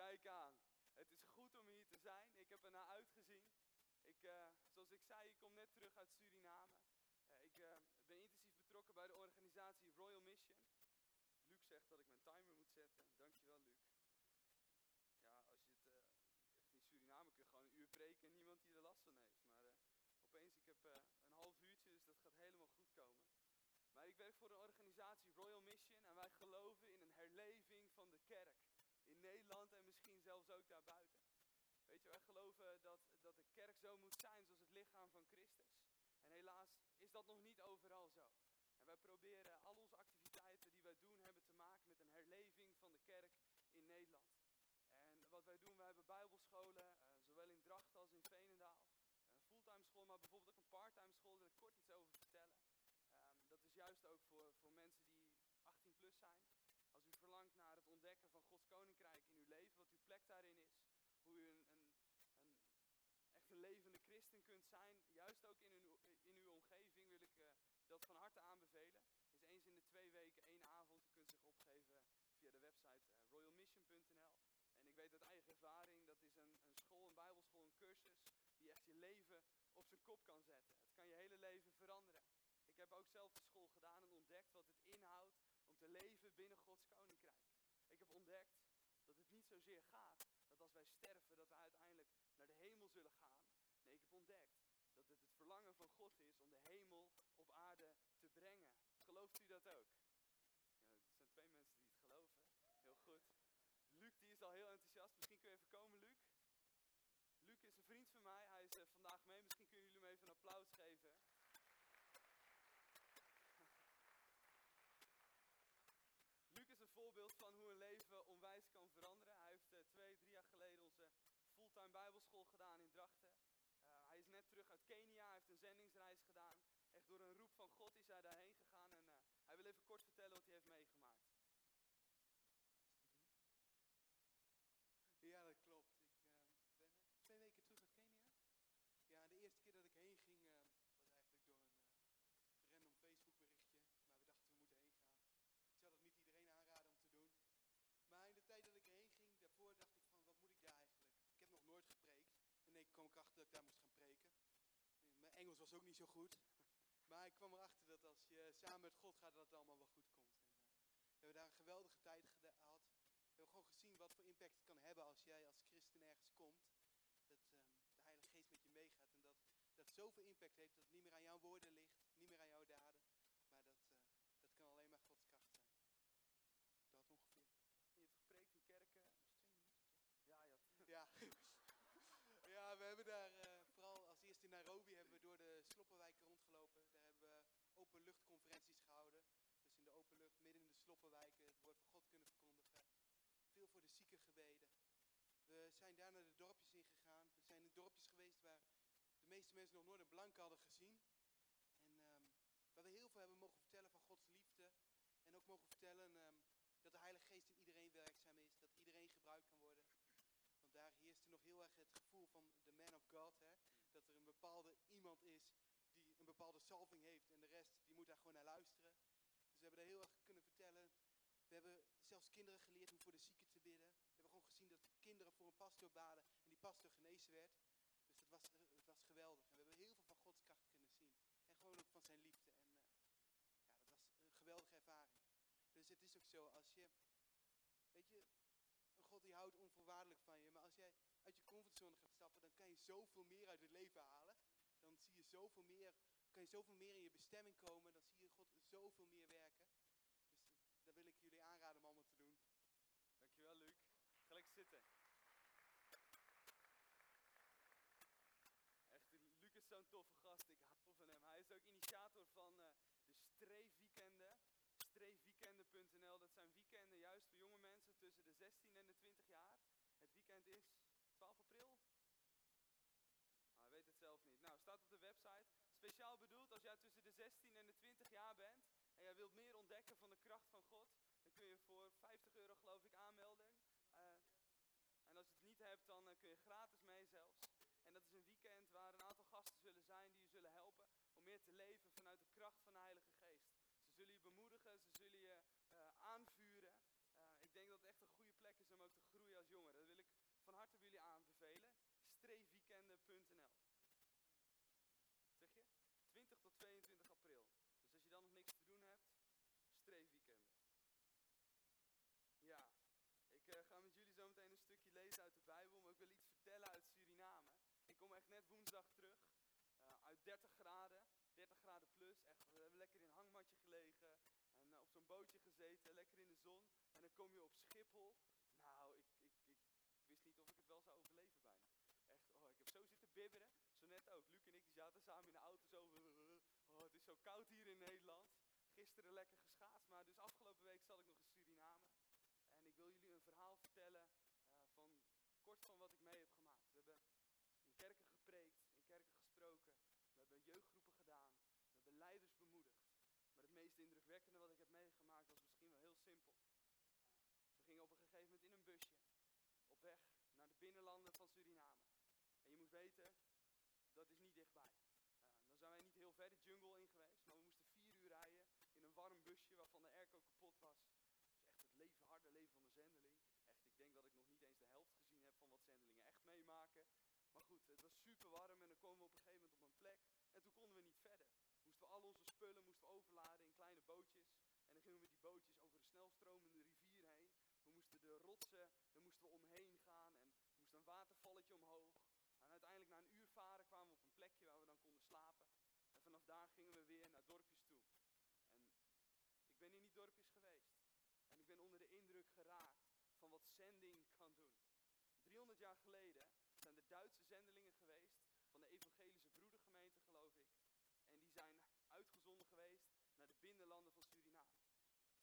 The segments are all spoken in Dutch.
Kijk aan. Het is goed om hier te zijn. Ik heb er naar uitgezien. Ik, uh, zoals ik zei, ik kom net terug uit Suriname. Uh, ik uh, ben intensief betrokken bij de organisatie Royal Mission. Luc zegt dat ik mijn timer moet zetten. Dankjewel, Luc. Ja, als je het in Suriname kun gewoon een uur preken en niemand die er last van heeft. Maar opeens, ik heb een half uurtje, dus dat gaat helemaal goed komen. Maar ik werk voor de organisatie Royal Mission en wij geloven in een herleving van de kerk ook. Weet je, wij geloven dat, dat de kerk zo moet zijn zoals het lichaam van Christus. En helaas is dat nog niet overal zo. En wij proberen al onze activiteiten die wij doen hebben te maken met een herleving van de kerk in Nederland. En wat wij doen, wij hebben bijbelscholen, uh, zowel in Drachten als in Veenendaal. Een fulltime school, maar bijvoorbeeld ook een parttime school, daar wil ik kort iets over vertellen. Um, dat is juist ook voor, voor mensen die 18 plus zijn. Als u verlangt naar het ontdekken van Gods koninkrijk in uw leven, daarin is, hoe u een, een, een echt levende christen kunt zijn, juist ook in uw, in uw omgeving, wil ik uh, dat van harte aanbevelen. Is eens in de twee weken één avond. Kunt zich opgeven via de website uh, royalmission.nl. En ik weet uit eigen ervaring, dat is een, een school, een bijbelschool, een cursus, die echt je leven op zijn kop kan zetten. Het kan je hele leven veranderen. Ik heb ook zelf de school gedaan en ontdekt wat het inhoudt om te leven binnen Gods koninkrijk. Ik heb ontdekt zozeer gaat dat als wij sterven, dat we uiteindelijk naar de hemel zullen gaan. Nee, ik heb ontdekt dat het het verlangen van God is om de hemel op aarde te brengen. Gelooft u dat ook? Ja, er zijn twee mensen die het geloven. Heel goed. Luc die is al heel enthousiast. Misschien kun je even komen, Luc. Luc is een vriend van mij. Hij is uh, vandaag mee. Misschien kunnen jullie hem even een applaus geven. Luc is een voorbeeld van hoe een leven onwijs kan veranderen. Hij heeft uh, twee, drie jaar geleden onze bijbelschool gedaan in Drachten. Uh, hij is net terug uit Kenia, heeft een zendingsreis gedaan. Echt door een roep van God is hij daarheen gegaan en uh, hij wil even kort vertellen wat hij heeft meegemaakt. Ja, dat klopt. Ik ben twee weken terug uit Kenia. Ja, de eerste keer dat ik heen ging was eigenlijk door een random Facebook berichtje. Maar we dachten we moeten heen gaan. Ik zou dat niet iedereen aanraden om te doen. Maar in de tijd dat ik erheen ging, daarvoor dacht ik van, wat moet ik daar eigenlijk? Ik heb nog nooit gepreekt. Erachter dat ik daar moest gaan preken. Mijn Engels was ook niet zo goed. Maar ik kwam erachter dat als je samen met God gaat, dat het allemaal wel goed komt. En, uh, we hebben daar een geweldige tijd gehad. We hebben gewoon gezien wat voor impact het kan hebben als jij als christen ergens komt. Dat um, de Heilige Geest met je meegaat. En dat dat zoveel impact heeft dat het niet meer aan jouw woorden ligt. Niet meer aan jouw daden. Maar dat, uh, dat kan alleen maar Gods kracht zijn. Dat ongeveer. Je hebt gepreekt in kerken. twee minuten toch? Ja, ja. Ja. ja, we hebben daar uh, vooral als eerste in Nairobi hebben we door de sloppenwijken rondgelopen. Daar hebben we openluchtconferenties gehouden. Dus in de open lucht, in sloppenwijken, het woord van God kunnen verkondigen. Veel voor de zieken gebeden. We zijn daar naar de dorpjes ingegaan. We zijn in dorpjes geweest waar de meeste mensen nog nooit een blanke hadden gezien. En um, waar we heel veel hebben mogen vertellen van Gods liefde. En ook mogen vertellen um, dat de Heilige Geest in iedereen werkzaam is. Dat iedereen gebruikt kan worden. Want daar heerste nog heel erg het gevoel van de man of God. Hè? Dat er een bepaalde iemand is die een bepaalde salving heeft. En de rest die moet daar gewoon naar luisteren. Dus we hebben daar heel erg. We hebben zelfs kinderen geleerd hoe voor de zieken te bidden. We hebben gewoon gezien dat kinderen voor een pastor baden en die pastor genezen werd. Dus het was, het was geweldig. En we hebben heel veel van Gods kracht kunnen zien. En gewoon ook van zijn liefde. En uh, ja, dat was een geweldige ervaring. Dus het is ook zo, als je, weet je, een God die houdt onvoorwaardelijk van je. Maar als jij uit je comfortzone gaat stappen, dan kan je zoveel meer uit het leven halen. Dan zie je zoveel meer, kan je zoveel meer in je bestemming komen. Dan zie je God zoveel meer werken. Dus dat wil ik jullie aanraden om allemaal te doen. Dankjewel, Luc. Ga lekker zitten. Echt, Luc is toffe gast. Ik hou van hem. Hij is ook initiator van uh, de streefweekenden. Streefweekenden.nl. Dat zijn weekenden juist voor jonge mensen tussen de 16 en de 20 jaar. Het weekend is 12 april. Hij weet het zelf niet. Nou, staat op de website. Speciaal bedoeld als jij tussen de 16 en de 20 jaar bent. En jij wilt meer ontdekken van de kracht van God. Dan kun je voor 50 euro geloof ik aanmelden. Uh, en als je het niet hebt, dan uh, kun je gratis mee zelfs. En dat is een weekend waar een aantal gasten zullen zijn die je zullen helpen om meer te leven vanuit de kracht van de Heilige Geest. Ze zullen je bemoedigen, ze zullen je uh, aanvuren. Uh, ik denk dat het echt een goede plek is om ook te Dat wil harte bij jullie aanbevelen. Streefweekenden.nl Zeg je? 20 tot 22 april. Dus als je dan nog niks te doen hebt, streefweekenden. Ja, ik eh, ga met jullie zo meteen een stukje lezen uit de Bijbel, maar ik wil iets vertellen uit Suriname. Ik kom echt net woensdag terug, eh, uit 30 graden, 30 graden plus. Echt, we hebben lekker in een hangmatje gelegen en eh, op zo'n bootje gezeten, lekker in de zon. En dan kom je op Schiphol. Nou, ik, ik, ik wist niet of ik het wel zou overleven bijna. Echt, oh, ik heb zo zitten Zo net ook. Luc en ik die zaten samen in de auto zo. Oh, het is zo koud hier in Nederland. Gisteren lekker geschaatst, maar dus afgelopen week zat ik nog in Suriname. En ik wil jullie een verhaal vertellen uh, van kort van wat ik mee heb gemaakt. We hebben in kerken gepreekt, in kerken gesproken. We hebben jeugdgroepen gedaan. We hebben leiders bemoedigd. Maar het meest indrukwekkende wat ik heb meegemaakt was misschien wel heel simpel. We gingen op een gegeven moment in een busje op weg naar de binnenlanden van Suriname. Weten, dat is niet dichtbij. Dan zijn wij niet heel ver de jungle in geweest, maar we moesten vier uur rijden in een warm busje waarvan de airco kapot was. Dus echt het leven, harde leven van de zendeling. Echt, ik denk dat ik nog niet eens de helft gezien heb van wat zendelingen echt meemaken. Maar goed, het was super warm en dan komen we op een gegeven moment op een plek. En toen konden we niet verder. Moesten we al onze spullen moesten overladen in kleine bootjes. En dan gingen we die bootjes over de snelstromende rivier heen. We moesten de rotsen, daar moesten we omheen gaan. En moest een watervalletje omhoog. En uiteindelijk na een uur varen kwamen we op een plekje waar we dan konden slapen. En vanaf daar gingen we weer naar dorpjes toe. En ik ben in die dorpjes geweest. En ik ben onder de indruk geraakt van wat zending kan doen. 300 jaar geleden zijn er Duitse zendelingen geweest van de evangelische broedergemeente, geloof ik. En die zijn uitgezonden geweest naar de binnenlanden van Suriname.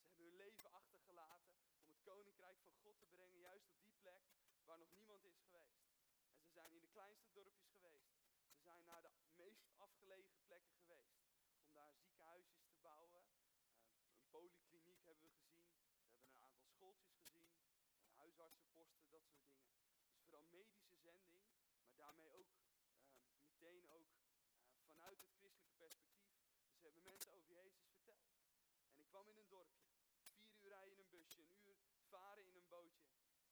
Ze hebben hun leven achtergelaten om het koninkrijk van God te brengen, juist op die plek waar nog niemand is geweest. En ze zijn in de kleinste dorpjes geweest. Ze zijn naar de meest afgelegen plekken geweest. Om daar ziekenhuisjes te bouwen. Uh, een polykliniek hebben we gezien. We hebben een aantal schooltjes gezien. Huisartsenposten, dat soort dingen. Dus vooral medische zending. Maar daarmee ook uh, meteen ook uh, vanuit het christelijke perspectief. Dus hebben mensen over Jezus verteld. En ik kwam in een dorpje. Vier uur rijden in een busje. Een uur varen in een bootje.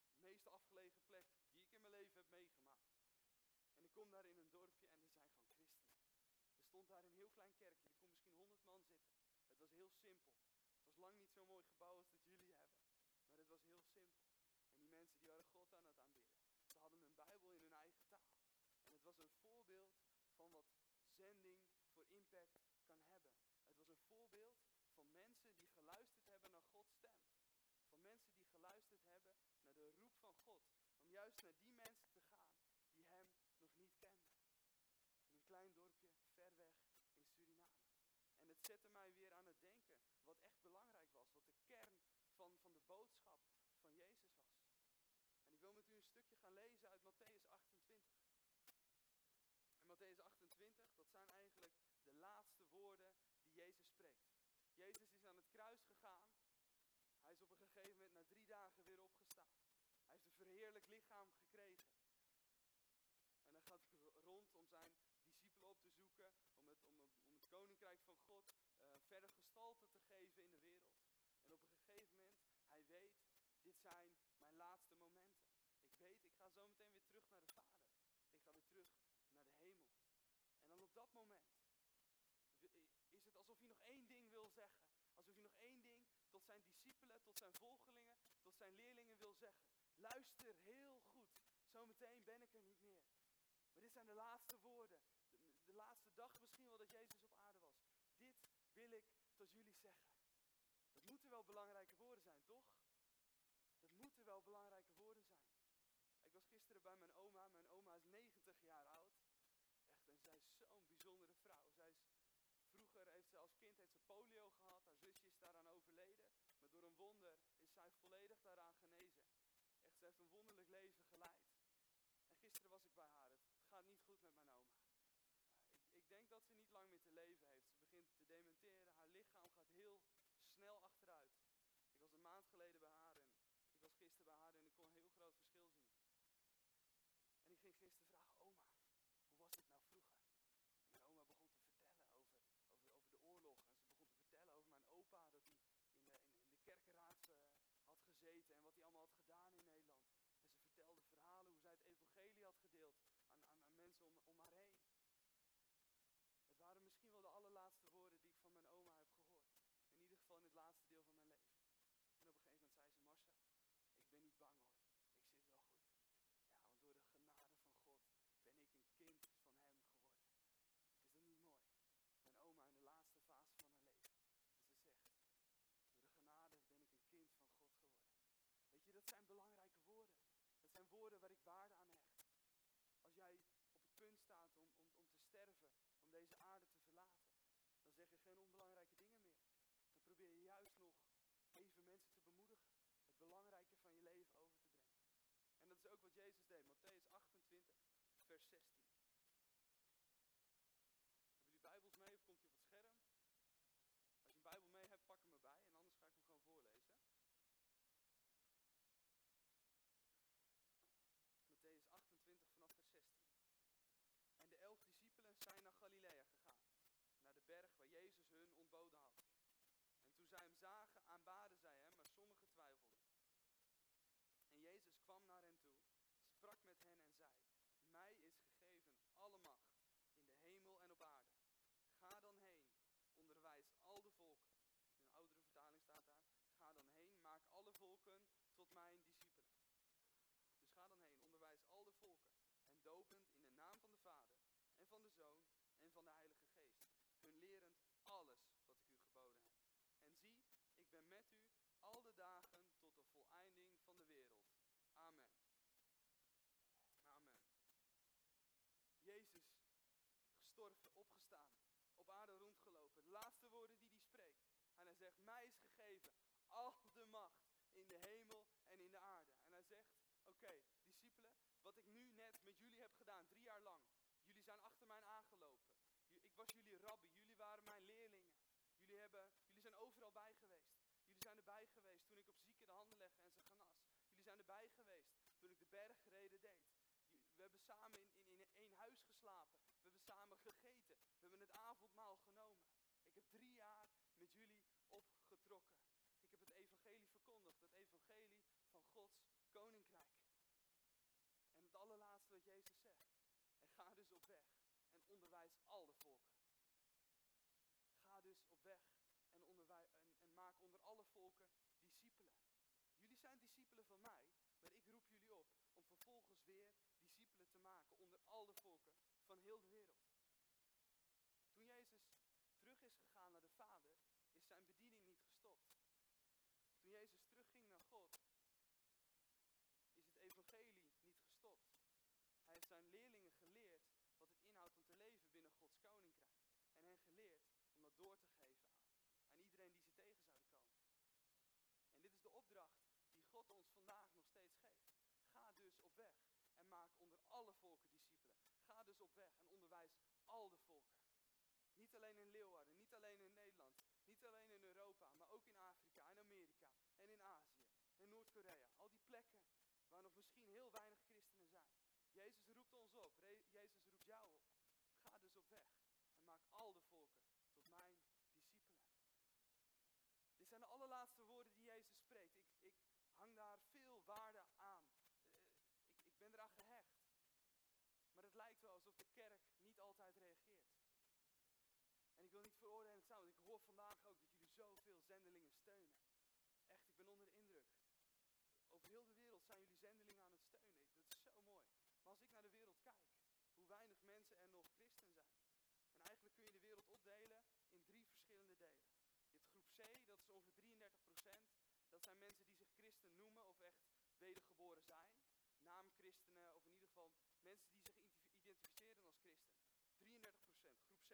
De meest afgelegen plek die ik in mijn leven heb meegemaakt. En ik kom daar in een dorpje en er zijn gewoon christenen. Er stond daar een heel klein kerkje, er kon misschien honderd man zitten. Het was heel simpel. Het was lang niet zo mooi gebouw als dat jullie hebben. Maar het was heel simpel. En die waren God aan het aanbidden. Ze hadden een Bijbel in hun eigen taal. En het was een voorbeeld van wat zending voor impact kan hebben. Het was een voorbeeld van mensen die geluisterd hebben naar Gods stem. Van mensen die geluisterd hebben naar de roep van God. Om juist naar die mensen te gaan die hem nog niet kenden. In een klein dorpje ver weg in Suriname. En het zette mij weer aan het denken wat echt belangrijk was. Wat de kern van, van de boodschap van Jezus was. En ik wil met u een stukje gaan lezen uit Matthäus 28. En Matthäus 28, dat zijn eigenlijk de laatste woorden die Jezus spreekt. Jezus is aan het kruis gegaan. Hij is op een gegeven moment na drie dagen weer opgestaan. Hij heeft een verheerlijk lichaam gekregen. En hij gaat rond om zijn discipelen op te zoeken, om het, om, het koninkrijk van God uh, verder gestalte te geven in de wereld. En op een gegeven moment, hij weet, dit zijn mijn laatste momenten. Ik weet, ik ga zo meteen weer terug naar de Vader. Ik ga weer terug naar de hemel. En dan op dat moment is het alsof hij nog één ding wil zeggen. Alsof hij nog één ding tot zijn discipelen, tot zijn volgelingen, tot zijn leerlingen wil zeggen. Luister heel goed. Zometeen ben ik er niet meer. Maar dit zijn de laatste woorden. De, de, laatste dag misschien wel dat Jezus op aarde was. Dit wil ik tot jullie zeggen. Dat moeten wel belangrijke woorden zijn, toch? Dat moeten wel belangrijke woorden zijn. Ik was gisteren bij mijn oma. Mijn oma is 90 jaar oud. Echt, en zij is zo'n bijzondere vrouw. Zij is, vroeger heeft ze als kind heeft ze polio gehad. Haar zusje is daaraan overleden. Maar door een wonder is zij volledig daaraan genezen. Echt, ze heeft een wonderlijk leven geleid. En gisteren was ik bij haar. Het gaat niet goed met mijn oma. Ik, ik denk dat ze niet lang meer te leven heeft. Ze begint te dementeren. Haar lichaam gaat heel snel achteruit. Ik was een maand geleden bij haar en ik was gisteren bij haar en ik kon een heel groot verschil zien. En ik ging gisteren vragen, gedaan in Nederland. En ze vertelde verhalen hoe zij het evangelie had gedeeld aan, aan, aan mensen om, om haar heen. Is ook wat Jezus deed. Matthäus 28, vers 16. Hebben jullie Bijbels mee of komt hij op het scherm? Als je een Bijbel mee hebt, pak hem erbij en anders ga ik hem gewoon voorlezen. Matthäus 28 vanaf vers 16. En de elf discipelen zijn naar Galilea gegaan, naar de berg waar Jezus hun ontboden had. En toen zij hem zagen, aanbaden zij hem, maar sommigen twijfelden. En Jezus kwam naar hen toe, sprak met hen en zei, mij is gegeven alle macht in de hemel en op aarde. Ga dan heen, onderwijs al de volken. In een oudere vertaling staat daar, ga dan heen, maak alle volken tot mijn discipelen. Dus ga dan heen, onderwijs al de volken en dopend in de naam van de Vader en van de Zoon en van de Heilige Geest, hun lerend alles wat ik u geboden heb. En zie, ik ben met u al de dagen tot de voleinding van de wereld. Amen. Amen. Jezus, gestorven, opgestaan, op aarde rondgelopen. De laatste woorden die hij spreekt. En hij zegt, mij is gegeven al de macht in de hemel en in de aarde. En hij oké, discipelen, wat ik nu net met jullie heb gedaan, drie jaar lang. Jullie zijn achter mij aangelopen. Ik was jullie rabbi, jullie waren mijn leerlingen. Jullie, hebben, jullie zijn overal bij geweest. Jullie zijn erbij geweest toen ik op zieken de handen legde en ze genas. Jullie zijn erbij geweest toen ik de bergreden deed. We hebben samen in, in, in één huis geslapen. We hebben samen gegeten. We hebben het avondmaal genomen. Ik heb drie jaar met jullie opgetrokken. Ik heb het evangelie verkondigd. Het evangelie van Gods koninkrijk. En het allerlaatste wat Jezus zegt. En ga dus op weg en onderwijs al de volken. Ga dus op weg en, onderwij- en, en maak onder alle volken discipelen. Jullie zijn discipelen van mij, maar ik roep jullie op om vervolgens weer discipelen te maken onder al de volken van heel de wereld. Toen Jezus terug is gegaan naar de Vader, is zijn bediening niet gestopt. Toen Jezus terugging naar God, is het evangelie niet gestopt. Hij heeft zijn leerlingen geleerd wat het inhoudt om te leven binnen Gods koninkrijk. En hen geleerd om door te geven aan, iedereen die ze tegen zouden komen. En dit is de opdracht die God ons vandaag nog steeds geeft. Ga dus op weg en maak onder alle volken discipelen. Ga dus op weg en onderwijs al de volken. Niet alleen in Leeuwarden, niet alleen in Nederland, niet alleen in Europa, maar ook in Afrika en Amerika en in Azië en Noord-Korea. Al die plekken waar nog misschien heel weinig christenen zijn. Jezus roept ons op, Re- Jezus roept jou op. Ga dus op weg en maak al de volken tot mijn discipelen. Dit zijn de allerlaatste spreekt. Ik, ik hang daar veel waarde aan. Eh, ik, ik ben eraan gehecht. Maar het lijkt wel alsof de kerk niet altijd reageert. En ik wil niet veroordelend zijn, want ik hoor vandaag ook dat jullie zoveel zendelingen steunen. Echt, ik ben onder de indruk. Over heel de wereld zijn jullie zendelingen aan het steunen. Dat is zo mooi. Maar als ik naar de wereld kijk, hoe weinig mensen er nog christen zijn. En eigenlijk kun je de wereld opdelen in drie verschillende delen. Je hebt groep C, dat is ongeveer 33 Dat zijn mensen die zich christen noemen of echt wedergeboren zijn. Naamchristenen, of in ieder geval mensen die zich identif- identificeren als christen. 33% groep C.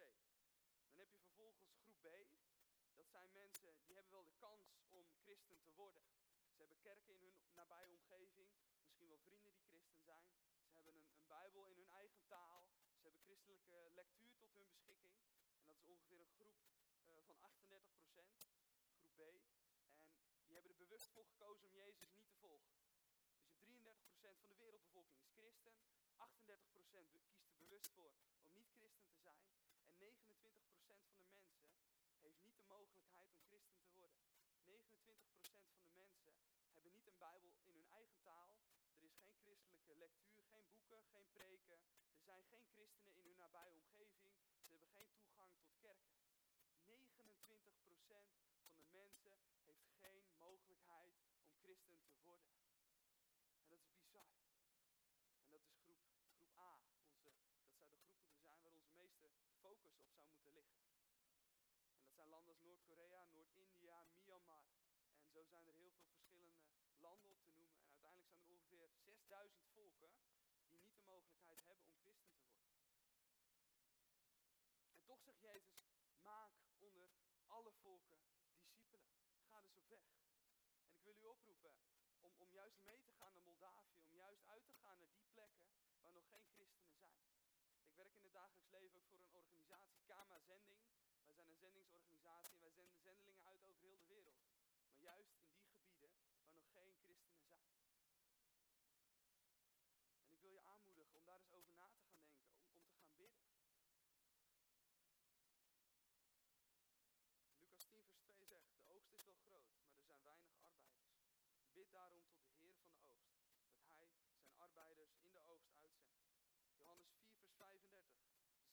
Dan heb je vervolgens groep B. Dat zijn mensen die hebben wel de kans om christen te worden. Ze hebben kerken in hun nabije omgeving, misschien wel vrienden die christen zijn. Ze hebben een, een Bijbel in hun eigen taal. Ze hebben christelijke lectuur tot hun beschikking. En dat is ongeveer een groep eh, van 38% groep B. En die hebben er bewust voor gekozen om Jezus niet te volgen. Dus je hebt 33% van de wereldbevolking is christen. 38 be- kiest er bewust voor om niet christen te zijn. En 29% van de mensen heeft niet de mogelijkheid om christen te worden. 29% van de mensen hebben niet een Bijbel in hun eigen taal. Er is geen christelijke lectuur, geen boeken, geen preken. Er zijn geen christenen in hun nabije omgeving. Ze hebben geen toegang tot kerken. 29% van de mensen heeft geen mogelijkheid om christen te worden. En dat is bizar. En dat is groep, groep A. Onze, dat zou de groep moeten zijn waar onze meeste focus op zou moeten liggen. En dat zijn landen als Noord-Korea, Noord-India, Myanmar. En zo zijn er heel veel verschillende landen op te noemen. En uiteindelijk zijn er ongeveer 6000 volken die niet de mogelijkheid hebben om christen te worden. En toch zegt Jezus, maak onder alle volken discipelen. Ga dus op weg. En ik wil u oproepen om, juist mee te gaan naar Moldavië, om juist uit te gaan naar die plekken waar nog geen christenen zijn. Ik werk in het dagelijks leven ook voor een organisatie, Kama Zending. Wij zijn een zendingsorganisatie en wij zenden zendelingen uit over heel de wereld. Maar juist in die gebieden waar nog geen christenen zijn. En ik wil je aanmoedigen om daar eens over na te gaan denken, om, om te gaan bidden. Lucas 10 vers 2 zegt, de oogst is wel groot, maar er zijn weinig arbeiders. Bid daarom tot de Heer van de oogst, dat Hij zijn arbeiders in de oogst uitzendt. Johannes 4 vers 35.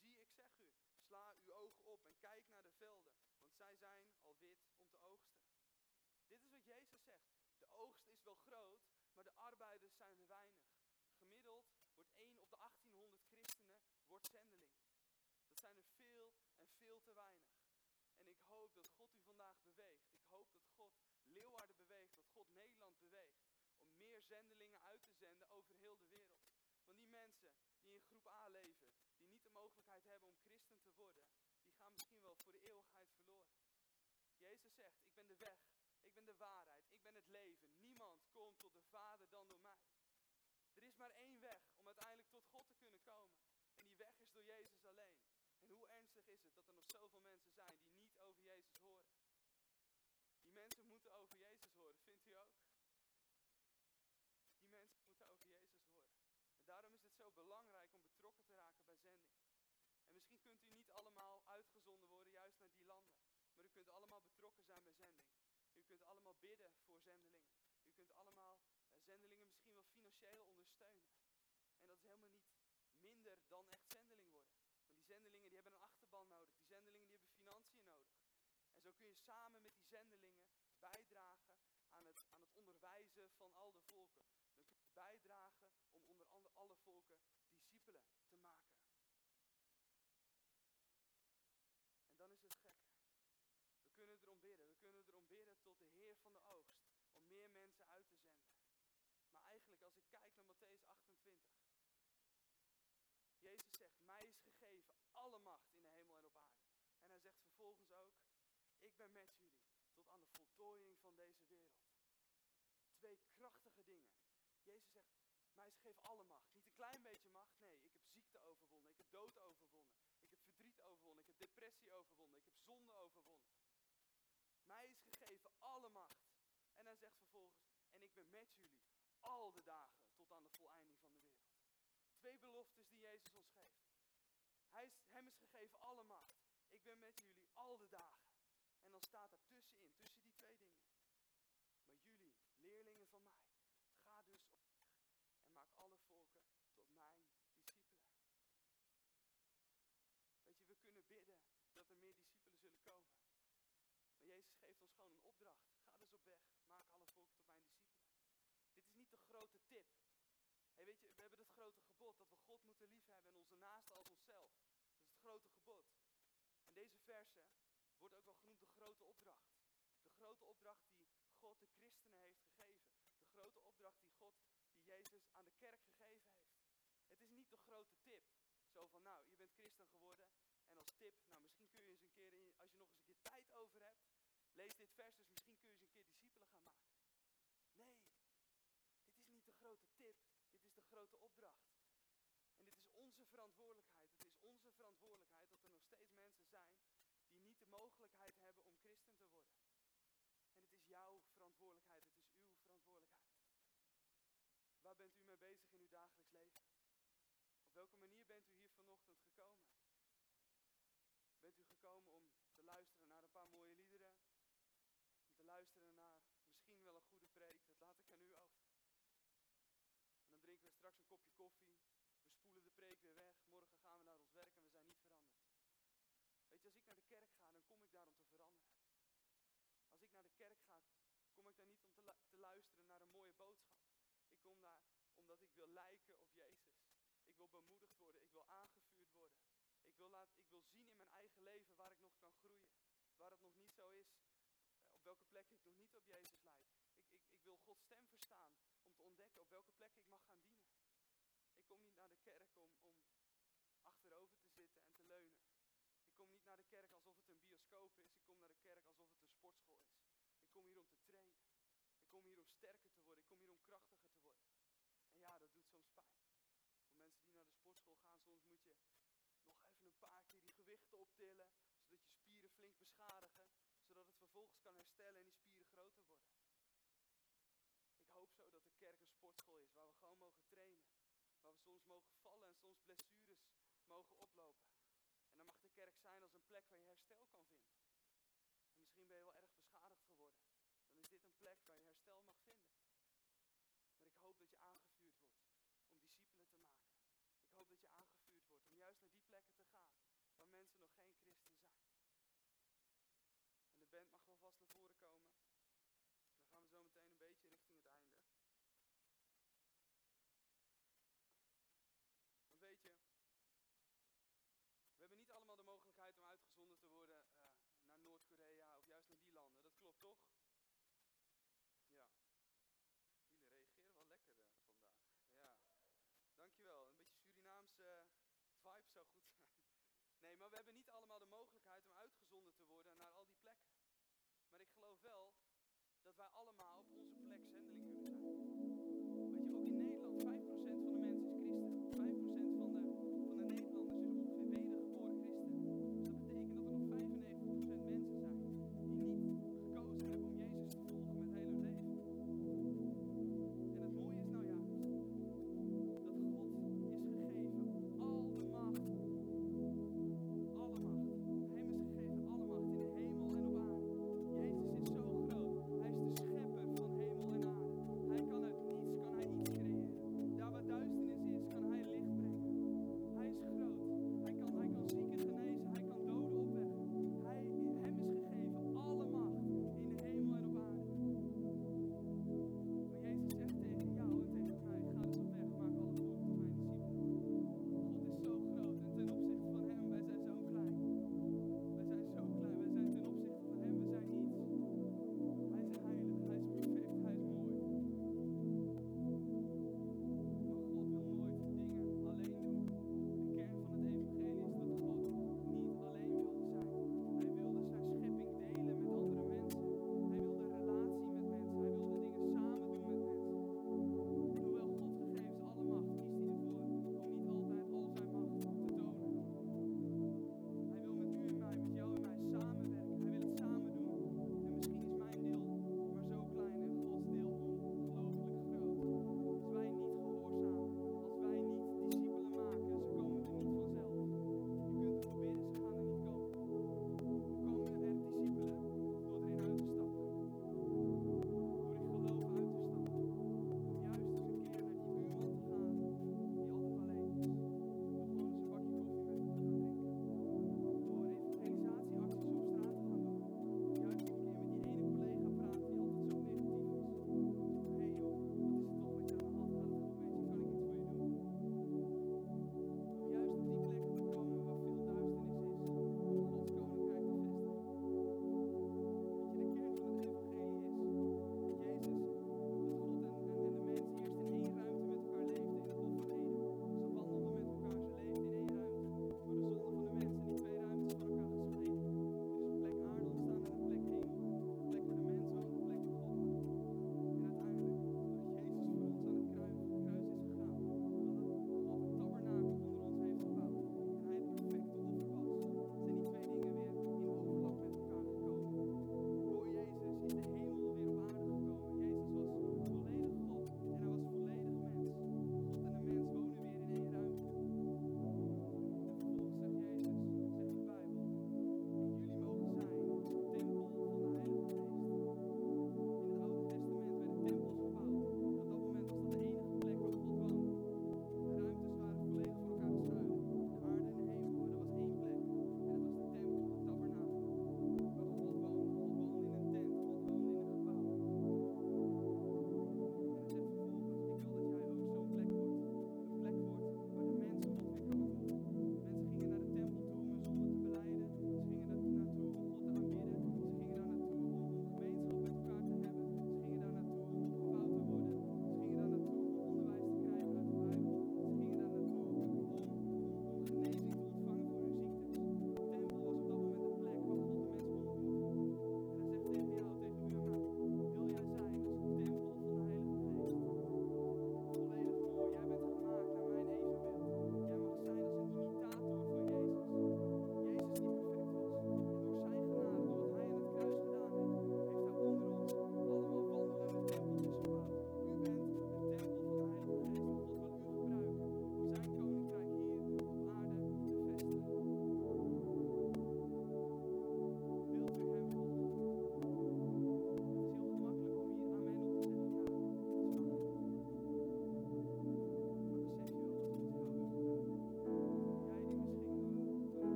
Zie, ik zeg u, sla uw ogen op en kijk naar de velden, want zij zijn al wit om te oogsten. Dit is wat Jezus zegt. De oogst is wel groot, maar de arbeiders zijn er weinig. Gemiddeld wordt 1 op de 1800 christenen wordt zendeling. Dat zijn er veel en veel te weinig. En ik hoop dat God u vandaag beweegt. Ik hoop dat God Leeuwarden beweegt, dat God Nederland beweegt. Om meer zendelingen uit te zenden over heel de wereld. Want die mensen die in groep A leven, die niet de mogelijkheid hebben om christen te worden, die gaan misschien wel voor de eeuwigheid verloren. Jezus zegt, ik ben de weg, ik ben de waarheid, ik ben het leven. Niemand komt tot de Vader dan door mij. Er is maar één weg om uiteindelijk tot God te kunnen komen. En die weg is door Jezus alleen. En hoe ernstig is het dat er nog zoveel mensen zijn die niet over Jezus horen? Die mensen moeten over Jezus horen, vindt u ook? Die mensen moeten over Jezus horen. En daarom is het zo belangrijk om betrokken te raken bij zending. En misschien kunt u niet allemaal uitgezonden worden juist naar die landen. Maar u kunt allemaal betrokken zijn bij zending. U kunt allemaal bidden voor zendelingen. U kunt allemaal uh, zendelingen misschien wel financieel ondersteunen. En dat is helemaal niet minder dan echt zendeling worden. Want die zendelingen die hebben een achterban nodig. Die zendelingen die hebben financiën nodig. En zo kun je samen met die zendelingen bijdragen aan het, aan het onderwijzen van al de volken. Dan bijdragen om onder andere alle volken discipelen te maken. En dan is het gek. We kunnen erom We kunnen erom bidden tot de Heer van de oogst. Om meer mensen uit te zenden. Maar eigenlijk als ik kijk naar Matthäus 28. Jezus zegt, mij is gegeven alle macht in de hemel en op aarde. En hij zegt vervolgens ook, ik ben met jullie tot aan de voltooiing van deze wereld. Twee krachtige dingen. Jezus zegt, mij is gegeven alle macht. Niet een klein beetje macht, nee. Ik heb ziekte overwonnen, ik heb dood overwonnen. Ik heb verdriet overwonnen, ik heb depressie overwonnen, ik heb zonde overwonnen. Mij is gegeven alle macht. En hij zegt vervolgens, en ik ben met jullie al de dagen tot aan de voleinding van de wereld. Twee beloftes die Jezus ons geeft. Hij is, hem is gegeven alle macht. Ik ben met jullie al de dagen. En dan staat er tussenin, tussen die twee dingen. Maar jullie, leerlingen van mij, ga dus op en maak alle volken tot mijn discipelen. Weet je, we kunnen bidden dat er meer discipelen zullen komen. Jezus geeft ons gewoon een opdracht. Ga dus op weg, maak alle volken tot mijn discipelen. Dit is niet de grote tip. Hey, weet je, we hebben het grote gebod dat we God moeten liefhebben en onze naaste als onszelf. Dat is het grote gebod. En deze verse wordt ook wel genoemd de grote opdracht. De grote opdracht die God de christenen heeft gegeven. De grote opdracht die God, die Jezus aan de kerk gegeven heeft. Het is niet de grote tip. Zo van, nou, je bent christen geworden. En als tip, nou, misschien kun je eens een keer, in, als je nog eens een keer. Lees dit vers, dus misschien kun je eens een keer discipelen gaan maken. Nee, dit is niet de grote tip. Dit is de grote opdracht. En dit is onze verantwoordelijkheid. Het is onze verantwoordelijkheid dat er nog steeds mensen zijn die niet de mogelijkheid hebben om christen te worden. En het is jouw verantwoordelijkheid, het is uw verantwoordelijkheid. Waar bent u mee bezig in uw dagelijks leven? Op welke manier bent u hier vanochtend gekomen? Bent u gekomen om te luisteren naar een paar mooie liederen? Om te luisteren naar misschien wel een we straks een kopje koffie. preek weer weg. Morgen gaan we naar ons werk en we zijn niet veranderd. Weet je, als ik naar de kerk ga, dan kom ik daar om te veranderen. Als ik naar de kerk ga, kom ik daar niet om te, te luisteren naar een mooie boodschap. Ik kom daar omdat ik wil lijken op Jezus. Ik wil bemoedigd worden, ik wil aangevuurd worden. Ik wil, laat, ik wil zien in mijn eigen leven waar ik nog kan groeien. Waar het nog niet zo is, eh, op welke plek ik nog niet op Jezus lijk. Ik, ik, ik wil Gods stem verstaan op welke plek ik mag gaan dienen. Ik kom niet naar de kerk om, om achterover te zitten en te leunen. Ik kom niet naar de kerk alsof het een bioscoop is. Ik kom naar de kerk alsof het een sportschool is. Ik kom hier om te trainen. Ik kom hier om sterker te worden. Ik kom hier om krachtiger te worden. En ja, dat doet soms pijn. Voor mensen die naar de sportschool gaan, soms moet je nog even een paar keer die gewichten optillen. Zodat je spieren flink beschadigen. Zodat het vervolgens kan herstellen en die spieren groter worden. Ik hoop zo dat de kerk een is waar we gewoon mogen trainen. Waar we soms mogen vallen en soms blessures mogen oplopen. En dan mag de kerk zijn als een plek waar je herstel kan vinden. En misschien ben je wel erg beschadigd geworden. Dan is dit een plek waar je herstel mag vinden. Maar ik hoop dat je aangevuurd wordt om discipelen te maken. Ik hoop dat je aangevuurd wordt om juist naar die plekken te gaan waar mensen nog geen christen zijn. En de band mag wel vast naar voren komen. Dan gaan we zo meteen een beetje richting het einde. Want weet je, we hebben niet allemaal de mogelijkheid om uitgezonden te worden uh, naar Noord-Korea of juist naar die landen. Dat klopt toch? Ja. Jullie reageren wel lekker uh, vandaag. Ja. Dankjewel. Een beetje Surinaamse vibe zou goed zijn. Nee, maar we hebben niet allemaal de mogelijkheid om uitgezonden te worden naar al die plekken. Maar ik geloof wel dat wij allemaal op onze plek